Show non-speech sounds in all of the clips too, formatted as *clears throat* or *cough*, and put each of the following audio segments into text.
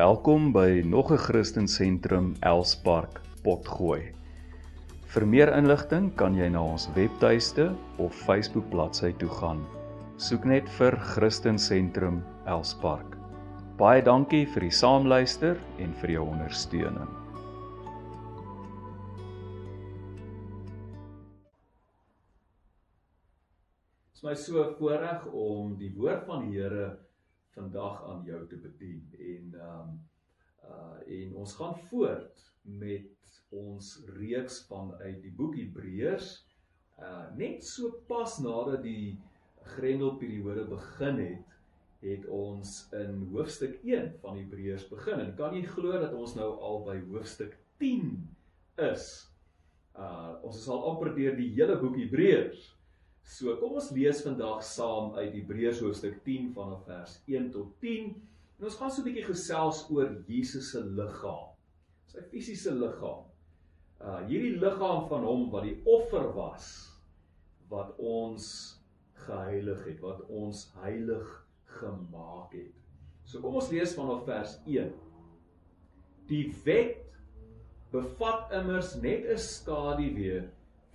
Welkom by nog 'n Christen Sentrum Elspark Potgooi. Vir meer inligting kan jy na ons webtuiste of Facebook bladsy toe gaan. Soek net vir Christen Sentrum Elspark. Baie dankie vir die saamluister en vir jou ondersteuning. Dit is my so voorreg om die woord van die Here vandag aan jou te bedien. En ehm um, uh en ons gaan voort met ons reeks van uit die boek Hebreërs. Uh net so pas nadat die Grendelperiode begin het het ons in hoofstuk 1 van Hebreërs begin. En kan jy glo dat ons nou al by hoofstuk 10 is? Uh ons is al amper deur die hele boek Hebreërs So kom ons lees vandag saam uit Hebreërs hoofstuk 10 vanaf vers 1 tot 10. En ons gaan so 'n bietjie gesels oor Jesus se liggaam. Sy fisiese liggaam. Uh hierdie liggaam van hom wat die offer was wat ons geheilig het, wat ons heilig gemaak het. So kom ons lees vanaf vers 1. Die wet bevat immers net 'n skaduwee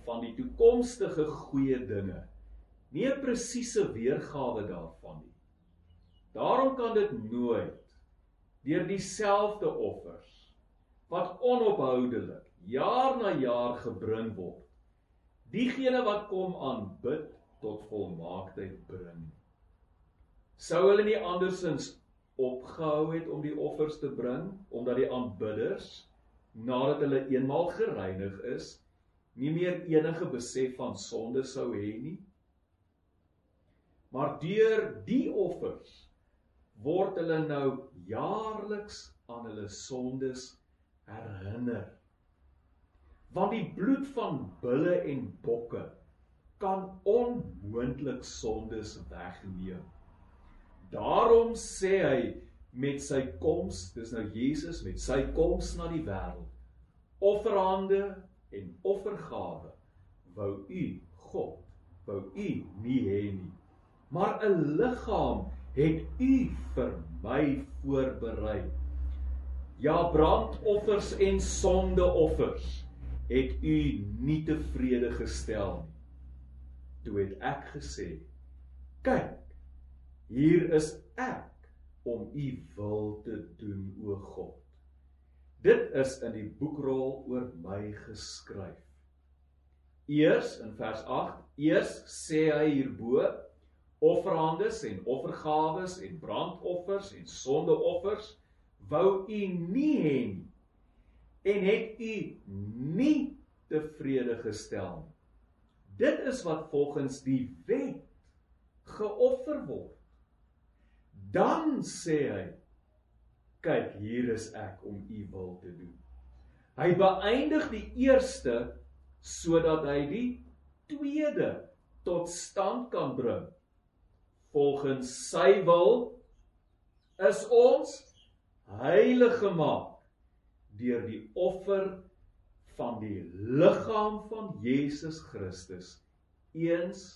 van die toekomstige goeie dinge. Nie 'n presiese weergawe daarvan nie. Daarom kan dit nooit deur dieselfde offers wat onophoudelik jaar na jaar gebring word, diegene wat kom aanbid tot volmaaktheid bring. Sou hulle nie andersins opgehou het om die offers te bring omdat die aanbidders nadat hulle eenmaal gereinig is, nie meer enige besef van sonde sou hê nie. Maar deur die offers word hulle nou jaarliks aan hulle sondes herinner. Want die bloed van bulle en bokke kan onmoontlik sondes wegneem. Daarom sê hy met sy koms, dis nou Jesus met sy koms na die wêreld, offerande en offergawe wou u God wou u nie hê nie. Maar 'n liggaam het u vir my voorberei. Ja brandoffers en sondeoffers het u nie tevrede gestel nie. Toe het ek gesê kyk hier is ek om u wil te doen o God Dit is in die boekrol oor my geskryf. Eers in vers 8, eers sê hy hierbo offerandes en offergawes en brandoffers en sondeoffers wou u nie hê nie en het u nie tevrede gestel nie. Dit is wat volgens die wet geoffer word. Dan sê hy kyk hier is ek om u wil te doen. Hy beëindig die eerste sodat hy die tweede tot stand kan bring. Volgens sy wil is ons heilig gemaak deur die offer van die liggaam van Jesus Christus eens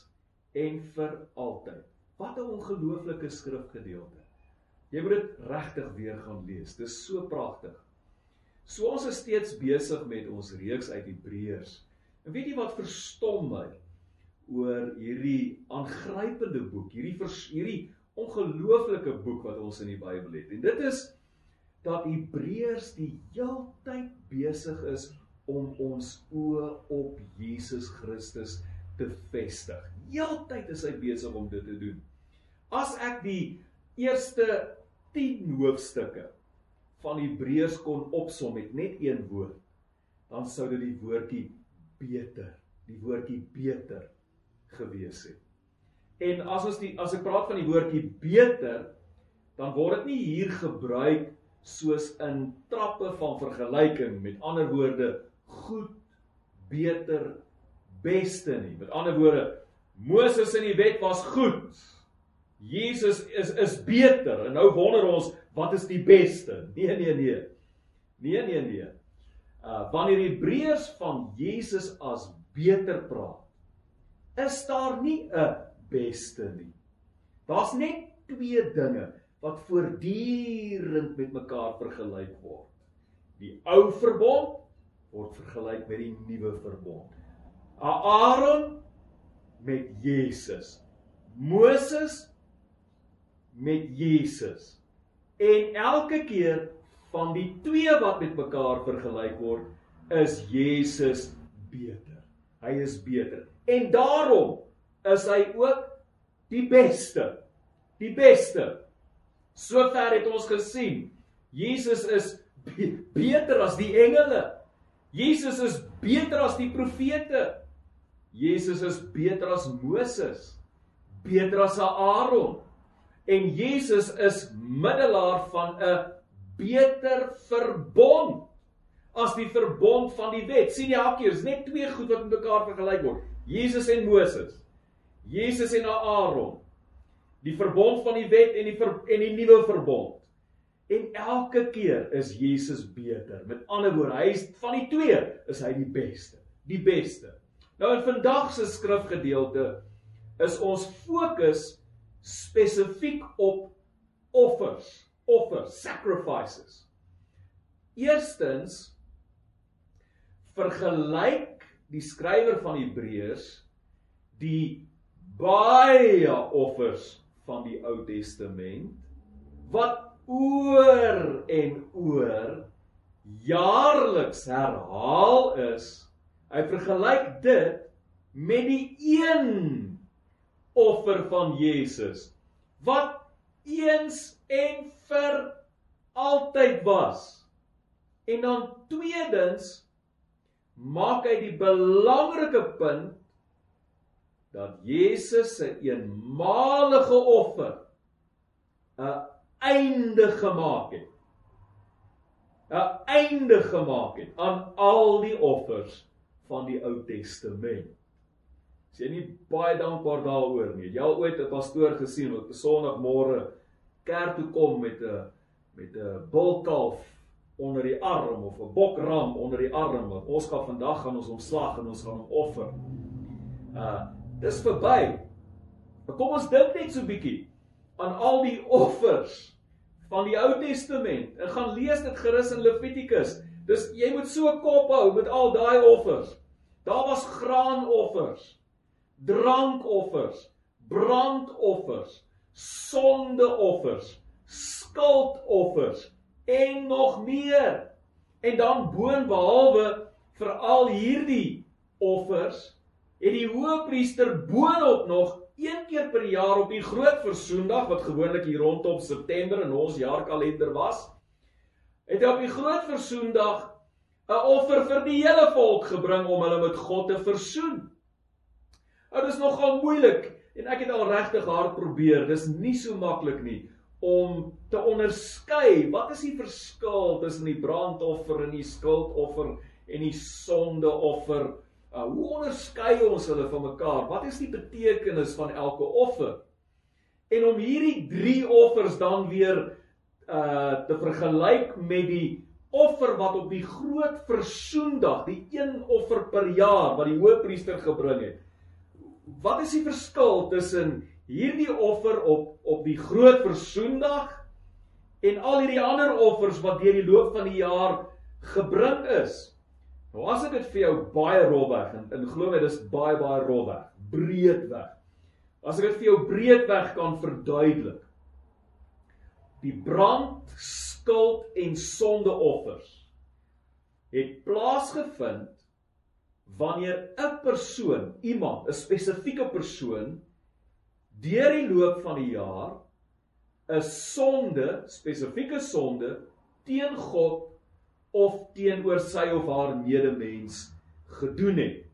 en vir altyd. Wat 'n ongelooflike skrifgedeelte. Jy moet dit regtig weer gaan lees. Dis so pragtig. So ons is steeds besig met ons reeks uit Hebreërs. En weet jy wat verstom my oor hierdie aangrypende boek, hierdie vers, hierdie ongelooflike boek wat ons in die Bybel het. En dit is dat Hebreërs die heeltyd besig is om ons oë op Jesus Christus te vestig. Heeltyd is hy besig om dit te doen. As ek die eerste 10 hoofstukke van Hebreërs kon opsom met net een woord, dan sou dit die woordjie beter, die woordjie beter gewees het. En as ons die as ek praat van die woordjie beter, dan word dit nie hier gebruik soos in trappe van vergelyking met ander woorde goed, beter, beste nie. Met ander woorde, Moses in die wet was goed. Jesus is is beter en nou wonder ons wat is die beste? Nee nee nee. Nee nee nee. Uh wanneer Hebreërs van Jesus as beter praat, is daar nie 'n beste nie. Daar's net twee dinge wat voortdurend met mekaar vergelyk word. Die ou verbond word vergelyk met die nuwe verbond. Aaron met Jesus. Moses met Jesus. En elke keer van die twee wat met mekaar vergelyk word, is Jesus beter. Hy is beter. En daarom is hy ook die beste. Die beste. Sover het ons gesien, Jesus is beter as die engele. Jesus is beter as die profete. Jesus is beter as Moses, beter as Aaron. En Jesus is middelaar van 'n beter verbond as die verbond van die wet. sien jy hakkie, is net twee goed wat met mekaar vergelyk word. Jesus en Moses. Jesus en Aaron. Die verbond van die wet en die ver, en die nuwe verbond. En elke keer is Jesus beter. Met ander woorde, hy is van die twee is hy die beste. Die beste. Nou in vandag se skrifgedeelte is ons fokus spesifiek op offers, offers, sacrifices. Eerstens vergelyk die skrywer van Hebreërs die baie offers van die Ou Testament wat oor en oor jaarliks herhaal is. Hy vergelyk dit met die een offer van Jesus wat eens en vir altyd was. En dan tweedens maak hy die belangrike punt dat Jesus se eenmalige offer 'n einde gemaak het. 'n einde gemaak het aan al die offers van die Ou Testament. Is jy nie baie dankbaar daaroor nie? Jy al ooit 'n pastoor gesien wat op Sondagmôre kerk toe kom met 'n met 'n bulkalf onder die arm of 'n bokram onder die arm. Ons gaan vandag gaan ons hom slag en ons gaan hom offer. Uh dis verby. Maar kom ons dink net so bietjie aan al die offers van die Ou Testament. En gaan lees dit gerus in Levitikus. Dis jy moet so kop hou met al daai offers. Daar was graanoffers, drankoffers, brandoffers, sondeoffers, skuldoffers en nog meer. En dan boonbehalwe vir al hierdie offers het die hoëpriester boonop nog een keer per jaar op die groot versoendag wat gewoonlik hier rondom September in ons jaarkalender was, het hy op die groot versoendag 'n offer vir die hele volk gebring om hulle met God te versoen. Nou dis nogal moeilik en ek het al regtig hard probeer. Dis nie so maklik nie om te onderskei wat is die verskil tussen die brandoffer en die skuldoffer en die sondeoffer Uh, hoe onderskei ons hulle van mekaar? Wat is die betekenis van elke offer? En om hierdie drie offers dan weer uh te vergelyk met die offer wat op die groot versoendag, die een offer per jaar wat die hoëpriester gebring het. Wat is die verskil tussen hierdie offer op op die groot versoendag en al hierdie ander offers wat deur die loop van die jaar gebring is? Nou as ek dit vir jou baie rofweg en, en glo my dis baie baie rofweg, breedweg. As ek dit vir jou breedweg kan verduidelik. Die brand, skuld en sondeoffers het plaasgevind wanneer 'n persoon, iemand, 'n spesifieke persoon deur die loop van die jaar 'n sonde, spesifieke sonde teen God of teenoor sy of haar medemens gedoen het.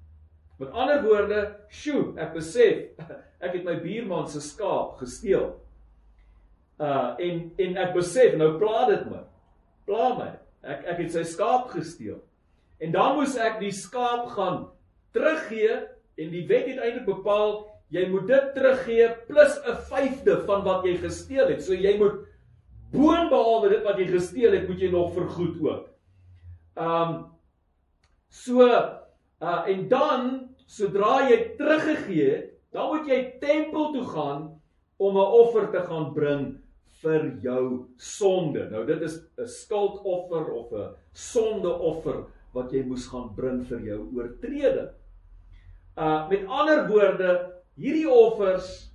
Met ander woorde, sjoe, ek besef ek het my buurman se skaap gesteel. Uh en en ek besef nou pla dit my. Pla my. Ek ek het sy skaap gesteel. En dan moes ek die skaap gaan teruggee en die wet het eintlik bepaal jy moet dit teruggee plus 'n vyfde van wat jy gesteel het. So jy moet boonbehalwe dit wat jy gesteel het, moet jy nog vergoed ook. Um so uh en dan sodra jy teruggegee het, dan moet jy tempel toe gaan om 'n offer te gaan bring vir jou sonde. Nou dit is 'n skuldoffer of 'n sondeoffer wat jy moes gaan bring vir jou oortreding. Uh met ander woorde, hierdie offers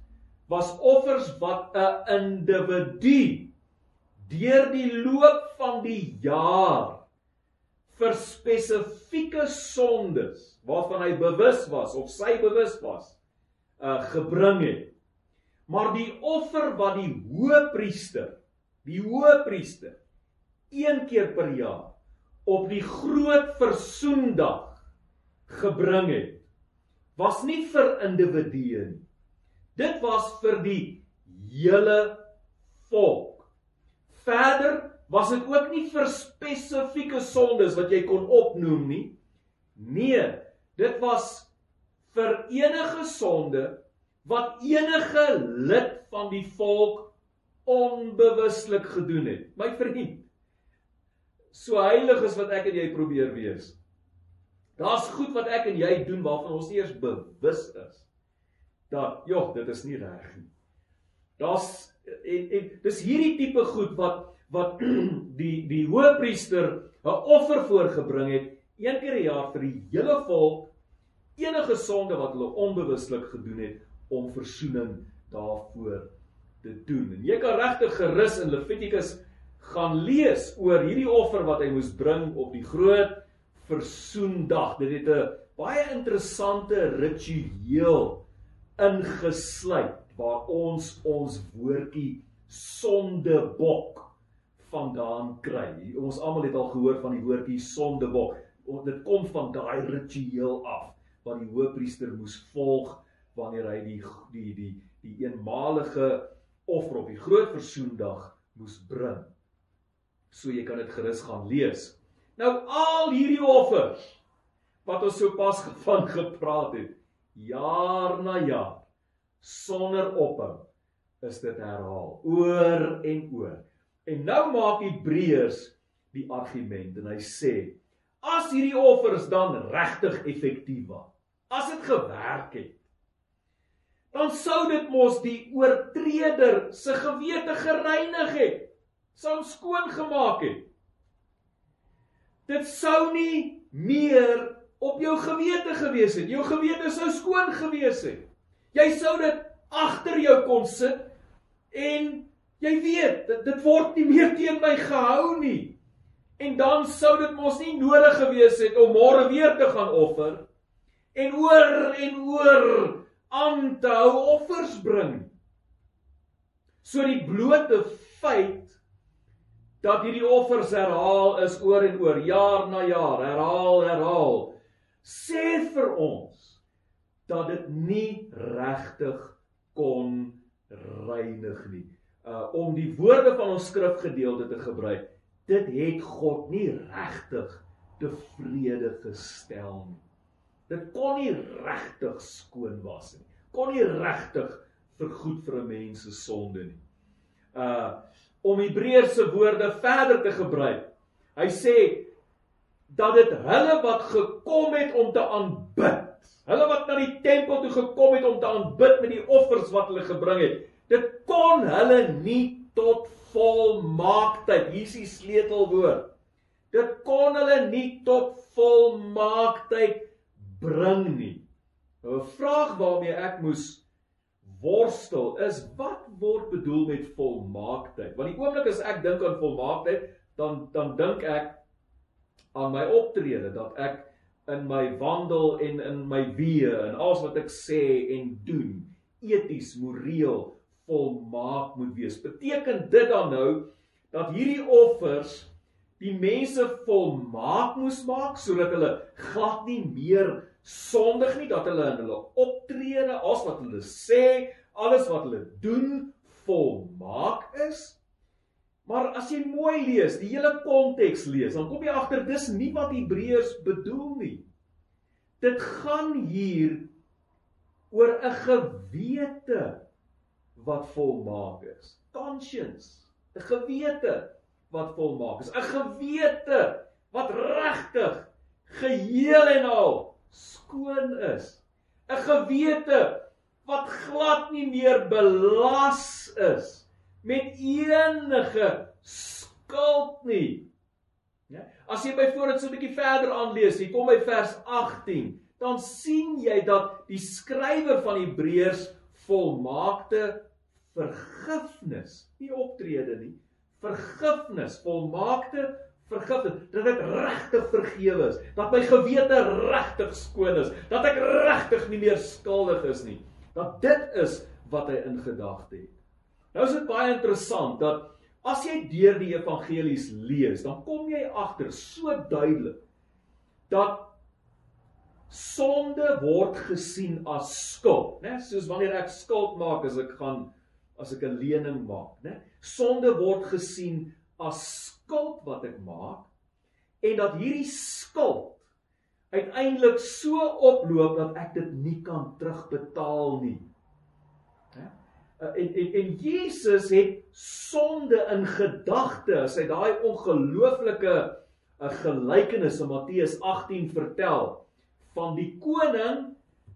was offers wat 'n individu deur die loop van die jaar vir spesifieke sondes waarvan hy bewus was of sy bewus was uh gebring het. Maar die offer wat die hoëpriester, die hoëpriester een keer per jaar op die groot versoendag gebring het, was nie vir individue nie. Dit was vir die hele volk. Verder was dit ook nie vir spesifieke sondes wat jy kon opnoem nie. Nee, dit was vir enige sonde wat enige lid van die volk onbewuslik gedoen het. My vriend, so heilig is wat ek en jy probeer wees. Daar's goed wat ek en jy doen waarvan ons nie eers bewus is dat joh, dit is nie reg nie. Daar's en, en dis hierdie tipe goed wat wat *clears throat* die die hoëpriester 'n offer voorgebring het een keer 'n jaar vir die hele volk enige sonde wat hulle onbewuslik gedoen het om verzoening daarvoor te doen. En jy kan regtig gerus in Levitikus gaan lees oor hierdie offer wat hy moes bring op die groot versoendag. Dit het 'n baie interessante ritueel ingesluit waar ons ons woordjie sondebok vandaan kry. Ons almal het al gehoor van die woordjie sondebok. Dit kom van daai ritueel af wat die hoëpriester moes volg wanneer hy die die die die eenmalige offer op die groot versoendag moes bring. So jy kan dit gerus gaan lees. Nou al hierdie offers wat ons sopas *laughs* van gepraat het, jaar na jaar sonder ophou is dit herhaal oor en oor. En nou maak Hebreërs die argument en hy sê as hierdie offers dan regtig effektief was, as dit gewerk het, dan sou dit mos die oortreder se gewete gereinig het, sou skoon gemaak het. Dit sou nie meer op jou gewete gewees het. Jou gewete sou skoon gewees het. Jy sou dit agter jou kon sit en jy weet, dit, dit word nie meer teen my gehou nie. En dan sou dit mos nie nodig gewees het om môre weer te gaan offer en oor en oor aan te hou offers bring. So die blote feit dat hierdie offers herhaal is oor en oor, jaar na jaar, herhaal, herhaal, sê vir ons dat dit nie regtig kon reinig nie. Uh om die woorde van ons skrifgedeelte te gebruik, dit het God nie regtig tevrede gestel nie. Dit kon nie regtig skoon was nie. Kon nie regtig vergoed vir 'n mens se sonde nie. Uh om Hebreëse woorde verder te gebruik. Hy sê dat dit hulle wat gekom het om te aanbid, hulle wat na die tempel toe gekom het om te aanbid met die offers wat hulle gebring het, dit kon hulle nie tot volmaaktheid. Hier is die sleutelwoord. Dit kon hulle nie tot volmaaktheid bring nie. Nou 'n vraag waarmee ek moes worstel is wat word bedoel met volmaaktheid? Want die oomblik as ek dink aan volmaaktheid, dan dan dink ek aan my optrede dat ek in my wandel en in my weë en alles wat ek sê en doen eties, moreel volmaak moet wees. Beteken dit dan nou dat hierdie offers die mense volmaak moes maak sodat hulle glad nie meer sondig nie dat hulle in hulle optrede, alles wat hulle sê, alles wat hulle doen volmaak is. Maar as jy mooi lees, die hele konteks lees, dan kom jy agter dis nie wat Hebreërs bedoel nie. Dit gaan hier oor 'n gewete wat volmaak is. Conscience, 'n gewete wat volmaak is, 'n gewete wat regtig geheel en al skoon is. 'n Gewete wat glad nie meer belas is met enige skuld nie. Ja? As jy byvoorbeeld so 'n bietjie verder aanlees, jy kom by vers 18, dan sien jy dat die skrywer van Hebreërs volmaakte vergifnis, nie optrede nie, vergifnis, volmaakte vergifnis, dat ek regtig vergewe is, dat my gewete regtig skoon is, dat ek regtig nie meer skuldig is nie. Dat dit is wat hy in gedagte het. Nou is dit baie interessant dat as jy deur die evangelies lees, dan kom jy agter so duidelik dat sonde word gesien as skuld, né? Soos wanneer ek skuld maak as ek gaan as ek 'n lening maak, né? Sonde word gesien as skuld wat ek maak en dat hierdie skuld uiteindelik so oploop dat ek dit nie kan terugbetaal nie. Hè? Eh, en en en Jesus het sonde in gedagte as hy daai ongelooflike 'n eh, gelykenis in Matteus 18 vertel van die koning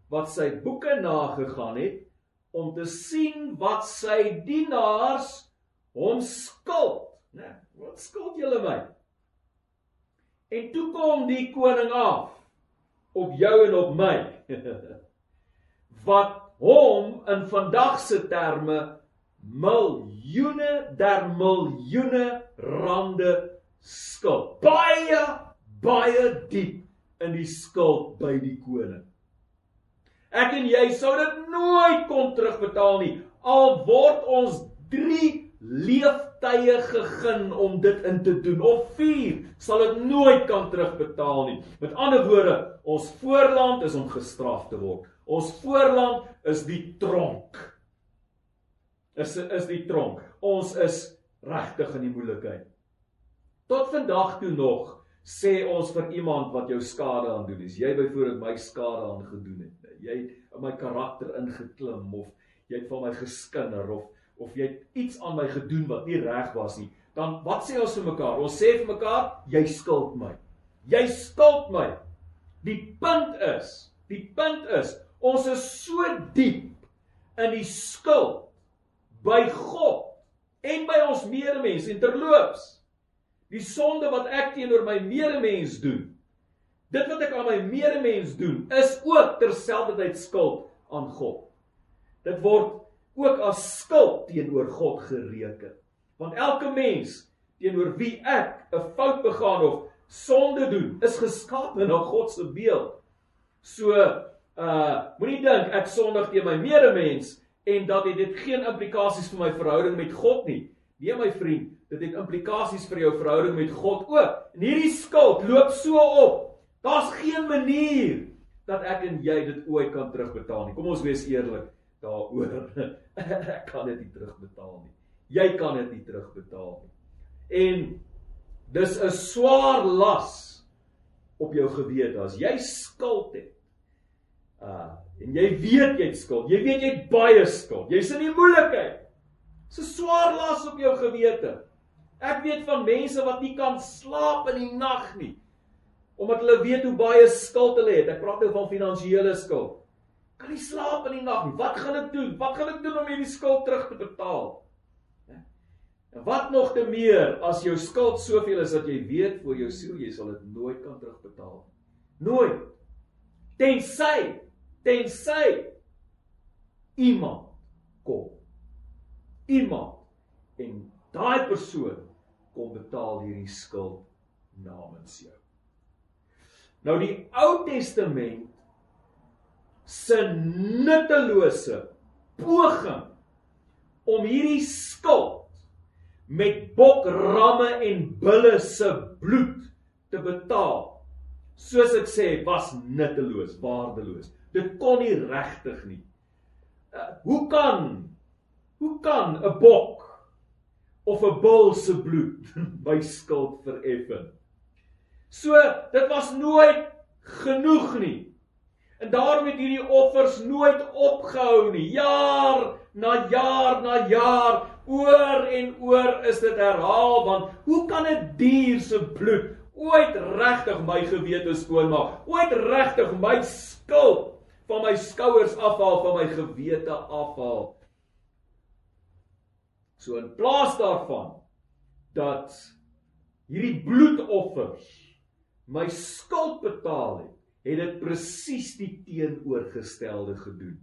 wat sy boeke nagegaan het om te sien wat sy dienaars hom skuld, né? Wat skuld julle my? En toe kom die koning af op jou en op my. *laughs* wat hom in vandag se terme miljoene der miljoene rande skuld. Baie baie diep in die skuld by die koning. Ek en jy sou dit nooit kon terugbetaal nie al word ons 3 leeftye gegee om dit in te doen of 4 sal dit nooit kan terugbetaal nie. Met ander woorde, ons voorland is om gestraf te word. Ons voorland is die tronk. Is is die tronk. Ons is regtig in die moeilikheid. Tot vandag toe nog sê ons vir iemand wat jou skade aan doen, as jy byvoorbeeld my skade aan gedoen het, jy in my karakter ingeklim of jy het van my geskinder of of jy het iets aan my gedoen wat nie reg was nie, dan wat sê ons vir mekaar? Ons sê vir mekaar, jy skuld my. Jy skuld my. Die punt is, die punt is, ons is so diep in die skuld by God en by ons medemens en terloops die sonde wat ek teenoor my medemens doen dit wat ek aan my medemens doen is ook terselfdertyd skuld aan God dit word ook as skuld teenoor God gereken. Want elke mens teenoor wie ek 'n fout begaan of sonde doen, is geskape na God se beeld. So uh moenie dink ek sondig teen my medemens en dat dit geen implikasies vir my verhouding met God nie. Nee my vriend, dit het implikasies vir jou verhouding met God ook. En hierdie skuld loop so op. Daar's geen manier dat ek en jy dit ooit kan terugbetaal nie. Kom ons wees eerlik daaroor. *laughs* *laughs* ek kan dit nie terugbetaal nie. Jy kan dit nie terugbetaal nie. En dis 'n swaar las op jou gewete as jy skuld het. Uh en jy weet jy skuld. Jy weet jy het baie skuld. Jy's in die moeilikheid. Dis 'n swaar las op jou gewete. Ek weet van mense wat nie kan slaap in die nag nie omdat hulle weet hoe baie skuld hulle het. Ek praat nou van finansiële skuld kan nie slaap in die nag nie. Wat gaan ek doen? Wat gaan ek doen om hierdie skuld terug te betaal? En wat nog te meer as jou skuld soveel is dat jy weet vir jou siel jy sal dit nooit kan terugbetaal. Nooit. Tensy tensy iemand kom. Iemand en daai persoon kom betaal hierdie skuld namens jou. Nou die Ou Testament se nuttelose poging om hierdie skuld met bokramme en bulle se bloed te betaal. Soos ek sê, was nutteloos, waardeloos. Dit kon nie regtig nie. Uh, hoe kan hoe kan 'n bok of 'n bul se bloed *laughs* my skuld vereffen? So, dit was nooit genoeg nie. En daarom het hierdie offers nooit opgehou nie. Jaar na jaar na jaar, oor en oor is dit herhaal want hoe kan 'n dier se bloed ooit regtig my gewete skoon maak? Ooit regtig my skuld van my skouers afhaal, van my gewete afhaal? So in plaas daarvan dat hierdie bloedoffers my skuld betaal het, het dit presies die teenoorgestelde gedoen.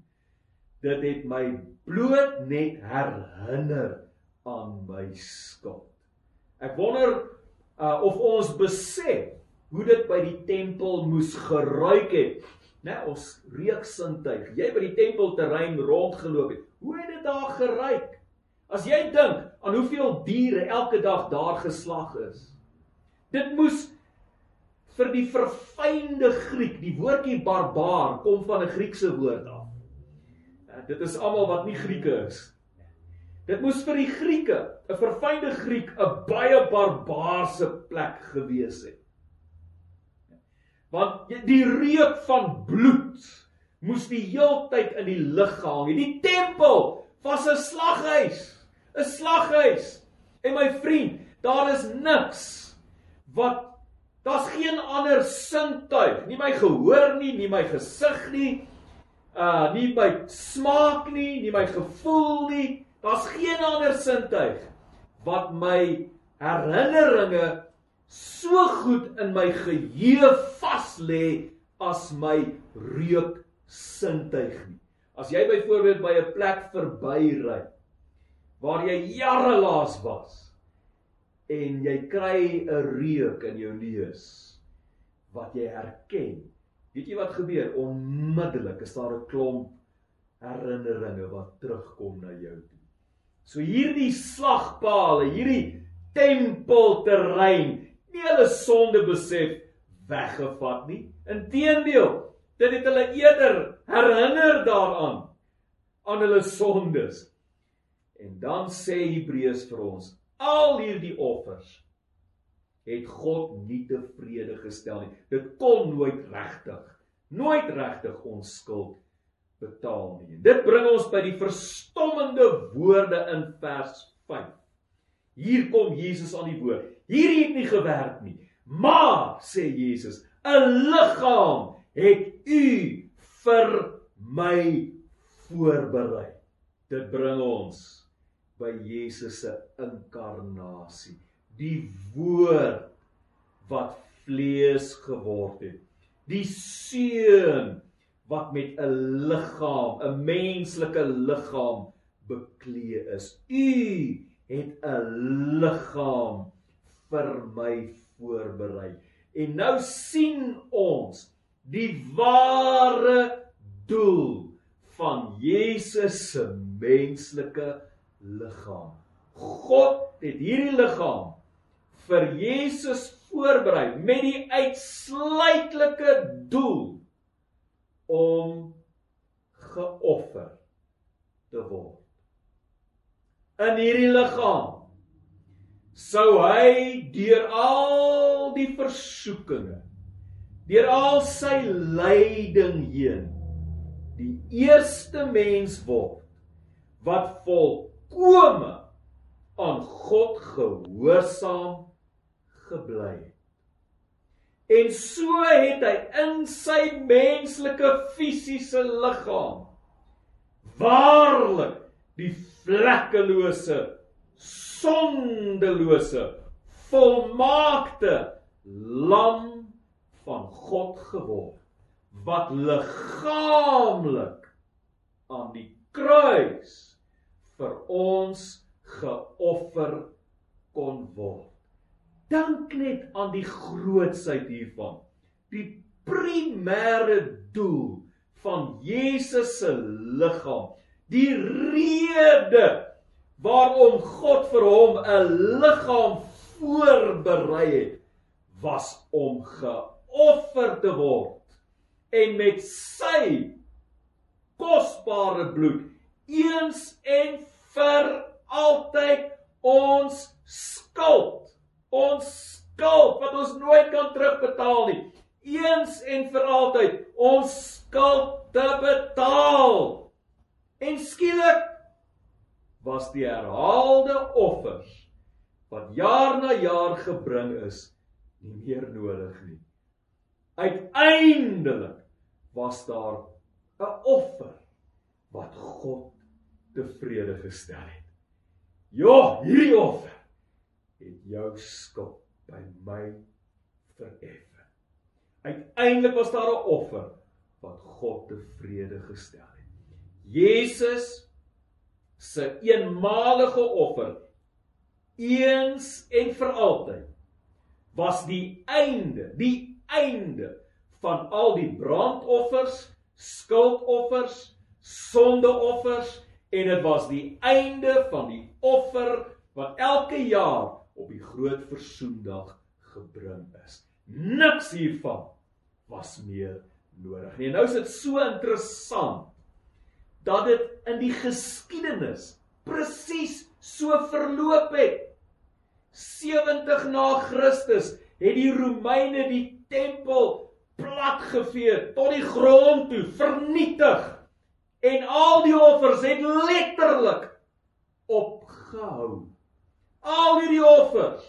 Dit het my bloot net herinner aan my skuld. Ek wonder uh, of ons besef hoe dit by die tempel moes geruik het. Né, ons reuksintuig. Jy by die tempelterrein rondgeloop het. Hoe het dit daar geruik? As jy dink aan hoeveel diere elke dag daar geslag is. Dit moes vir die verfynde Griek, die woordjie barbaar kom van 'n Griekse woord af. Ja, dit is almal wat nie Grieke is. Dit moes vir die Grieke, 'n verfynde Griek, 'n baie barbaarse plek gewees het. Want die reuk van bloed moes die heeltyd in die lug gehang het. Die tempel was 'n slaghuis, 'n slaghuis. En my vriend, daar is niks wat Daar's geen ander sintuig, nie my gehoor nie, nie my gesig nie, uh nie my smaak nie, nie my gevoel nie. Daar's geen ander sintuig wat my herinneringe so goed in my geheue vas lê as my reuk sintuig nie. As jy byvoorbeeld by 'n plek verbyry waar jy jare laas was, en jy kry 'n reuk in jou neus wat jy herken. Weet jy wat gebeur? Onmiddellik is daar 'n klomp herinneringe wat terugkom na jou toe. So hierdie slagpale, hierdie tempelterrein, nie hulle sonde besef weggevat nie. Inteendeel, dit het hulle eerder herinner daaraan aan hulle sondes. En dan sê Hebreërs vir ons, al hierdie offers het God nie tevrede gestel nie. Dit kon nooit regtig, nooit regtig ons skuld betaal nie. Dit bring ons by die verstommende woorde in vers 5. Hier kom Jesus aan die woord. Hierdie het nie gewerk nie. Maar sê Jesus, 'n liggaam het u vir my voorberei. Dit bring ons by Jesus se inkarnasie. Die woord wat vlees geword het. Die seun wat met 'n liggaam, 'n menslike liggaam beklee is. U het 'n liggaam vir my voorberei. En nou sien ons die ware doel van Jesus se menslike liggaam. God het hierdie liggaam vir Jesus voorberei met die uitsluitlike doel om geoffer te word. In hierdie liggaam sou hy deur al die versoekinge, deur al sy lyding heen die eerste mens word wat vol volkome aan God gehoorsaam gebly het. En so het hy in sy menslike fisiese liggaam waarlik die vlekkelose sondelose volmaakte lam van God geword wat liggaamlik aan die kruis vir ons geoffer kon word. Dink net aan die grootsheid hiervan. Die primêre doel van Jesus se liggaam, die rede waarom God vir hom 'n liggaam voorberei het, was om geoffer te word en met sy kosbare bloed eens en vir altyd ons skuld. Ons skuld wat ons nooit kan terugbetaal nie. Eens en vir altyd ons skuld te betaal. En skielik was die herhaalde offers wat jaar na jaar gebring is nie meer nodig nie. Uiteindelik was daar 'n offer wat God tevrede gestel het. Ja, hierdie offer het jou skuld by my vereffen. Uiteindelik was daar 'n offer wat God tevrede gestel het. Jesus se eenmalige offer eens en vir altyd was die einde, die einde van al die brandoffers, skuldoffers, sondeoffers en dit was die einde van die offer wat elke jaar op die groot versoendag gebring is. Niks hiervan was meer nodig nie. En nou is dit so interessant dat dit in die geskiedenis presies so verloop het. 70 na Christus het die Romeine die tempel platgevee tot die grond toe, vernietig. En al die offers het letterlik opgehou. Al hierdie offers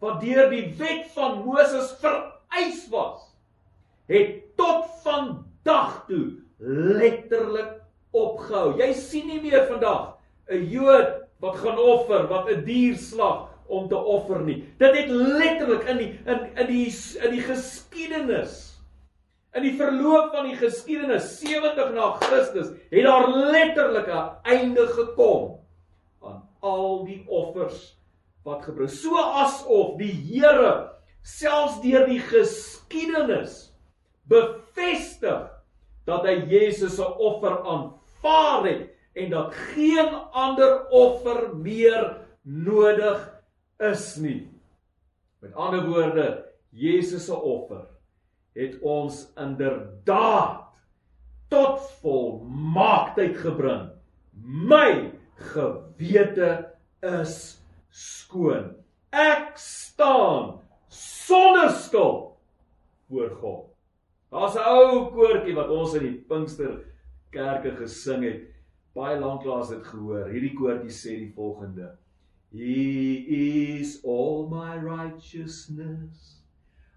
wat deur die wet van Moses vereis was, het tot vandag toe letterlik opgehou. Jy sien nie meer vandag 'n Jood wat gaan offer, wat 'n dier slag om te offer nie. Dit het letterlik in die in in die in die geskiedenis in die verloop van die geskiedenis 70 na Christus het daar letterlik 'n einde gekom aan al die offers wat gebring. So asof die Here selfs deur die geskiedenis bevestig dat hy Jesus se offer aanvaar het en dat geen ander offer meer nodig is nie. Met ander woorde, Jesus se offer het ons inderdaad tot volmaaktheid gebring. My gewete is skoon. Ek staan sonder skuld voor God. Daar's 'n ou koortjie wat ons in die Pinkster kerke gesing het. Baie lanklaas dit gehoor. Hierdie koortjie sê die volgende: He is all my righteousness.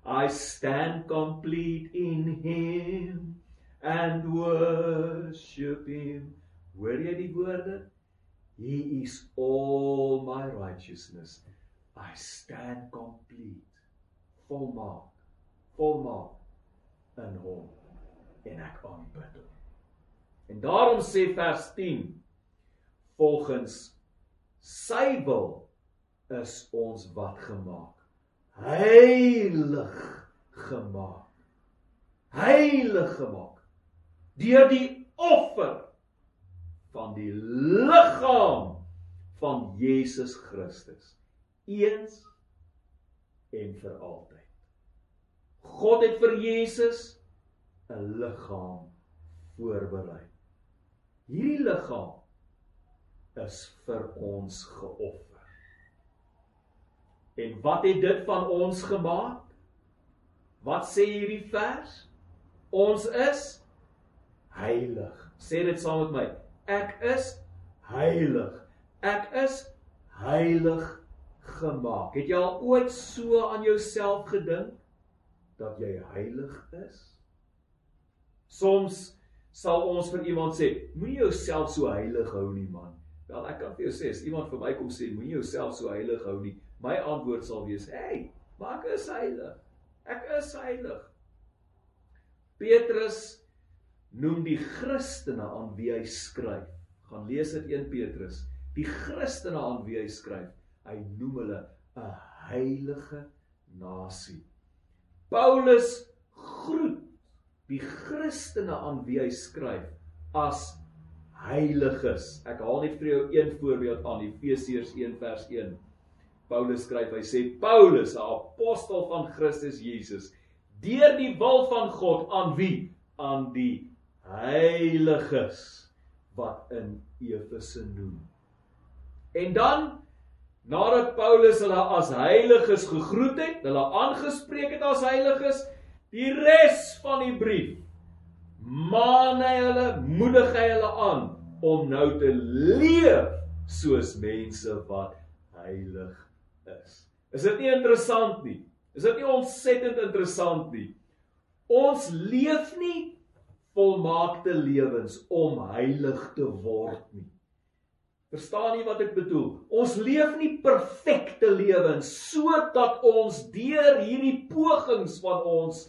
I stand complete in him and worship him. Hoor jy die woorde? He is all my righteousness. I stand complete. Volmaak. Volmaak in hom en ek aanbid hom. En daarom sê vers 10 volgens sy wil is ons wat gemaak heilig gemaak heilig gemaak deur die offer van die liggaam van Jesus Christus eens en vir altyd God het vir Jesus 'n liggaam voorberei. Hierdie liggaam is vir ons geoffer. En wat het dit van ons gemaak? Wat sê hierdie vers? Ons is heilig. Sê dit saam met my. Ek is heilig. Ek is heilig gemaak. Het jy al ooit so aan jouself gedink? dat jy heilig is? Soms sal ons vir iemand sê, moenie jouself so heilig hou nie man. Wel ek kan vir jou sê, as iemand vir my kom sê, moenie jouself so heilig hou nie, my antwoord sal wees, "Hey, maar ek is heilig. Ek is heilig." Petrus noem die Christene aan wie hy skryf. Gaan lees dit 1 Petrus. Die Christene aan wie hy skryf, hy noem hulle 'n heilige nasie. Paulus groet die Christene aan wie hy skryf as heiliges. Ek haal net vir jou een voorbeeld aan Efesiërs 1 vers 1. Paulus skryf, hy sê Paulus, 'n apostel van Christus Jesus, deur die wil van God aan wie? Aan die heiliges wat in Efese noem. En dan Nadat Paulus hulle as heiliges gegroet het, hulle aangespreek het as heiliges, die res van die brief maan hy hulle, moedig hy hulle aan om nou te leef soos mense wat heilig is. Is dit nie interessant nie? Is dit nie ontsettend interessant nie? Ons leef nie volmaakte lewens om heilig te word nie. Verstaan jy wat ek bedoel? Ons leef nie perfekte lewens sodat ons deur hierdie pogings van ons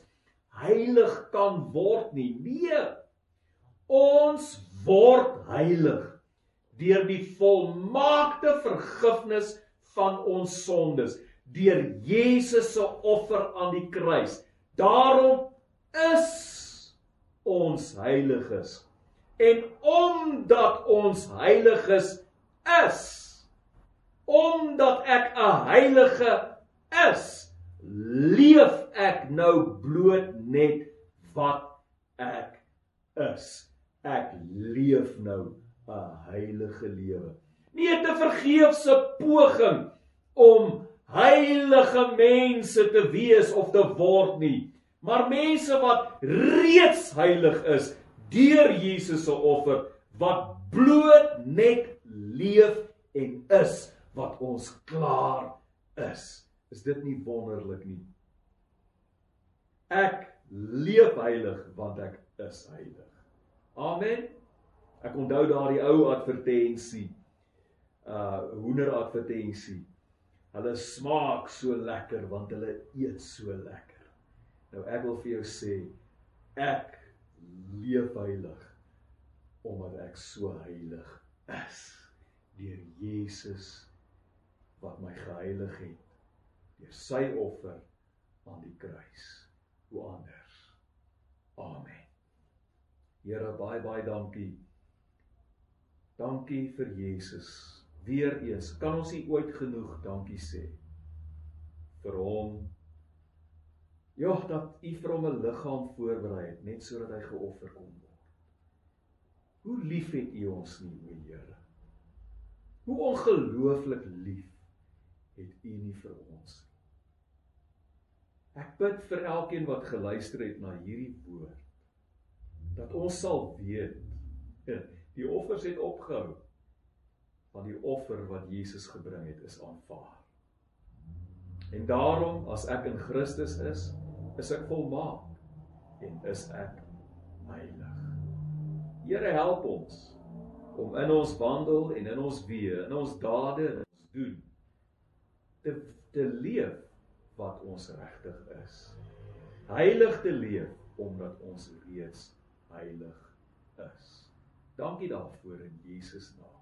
heilig kan word nie. Nee. Ons word heilig deur die volmaakte vergifnis van ons sondes deur Jesus se offer aan die kruis. Daarom is ons heiliges. En omdat ons heiliges is omdat ek 'n heilige is, leef ek nou bloot net wat ek is. Ek leef nou 'n heilige lewe. Nie 'n vergeefse poging om heilige mense te wees of te word nie, maar mense wat reeds heilig is deur Jesus se offer wat bloot net leef en is wat ons klaar is. Is dit nie wonderlik nie? Ek leef heilig want ek is heilig. Amen. Ek onthou daardie ou advertensie. Uh hoender advertensie. Hulle smaak so lekker want hulle eet so lekker. Nou ek wil vir jou sê ek leef heilig omdat ek so heilig is deur Jesus wat my geheilig het deur sy offer aan die kruis. Hoe anders. Amen. Here baie baie dankie. Dankie vir Jesus. Weereens kan ons nie ooit genoeg dankie sê vir hom. Ja, dat U vir hom 'n liggaam voorberei het net sodat hy geoffer kon word. Hoe lief het U ons nie, o Here? Hoe ongelooflik lief het U nie vir ons nie. Ek bid vir elkeen wat geluister het na hierdie woord dat ons sal weet die offers het opgehou van die offer wat Jesus gebring het is aanvaar. En daarom as ek in Christus is, is ek volmaak en is ek heilig. Here help ons om in ons wandel en in ons weë, in ons dade en ons doen te te leef wat ons regtig is. Heilig te leef omdat ons reeds heilig is. Dankie daarvoor in Jesus naam.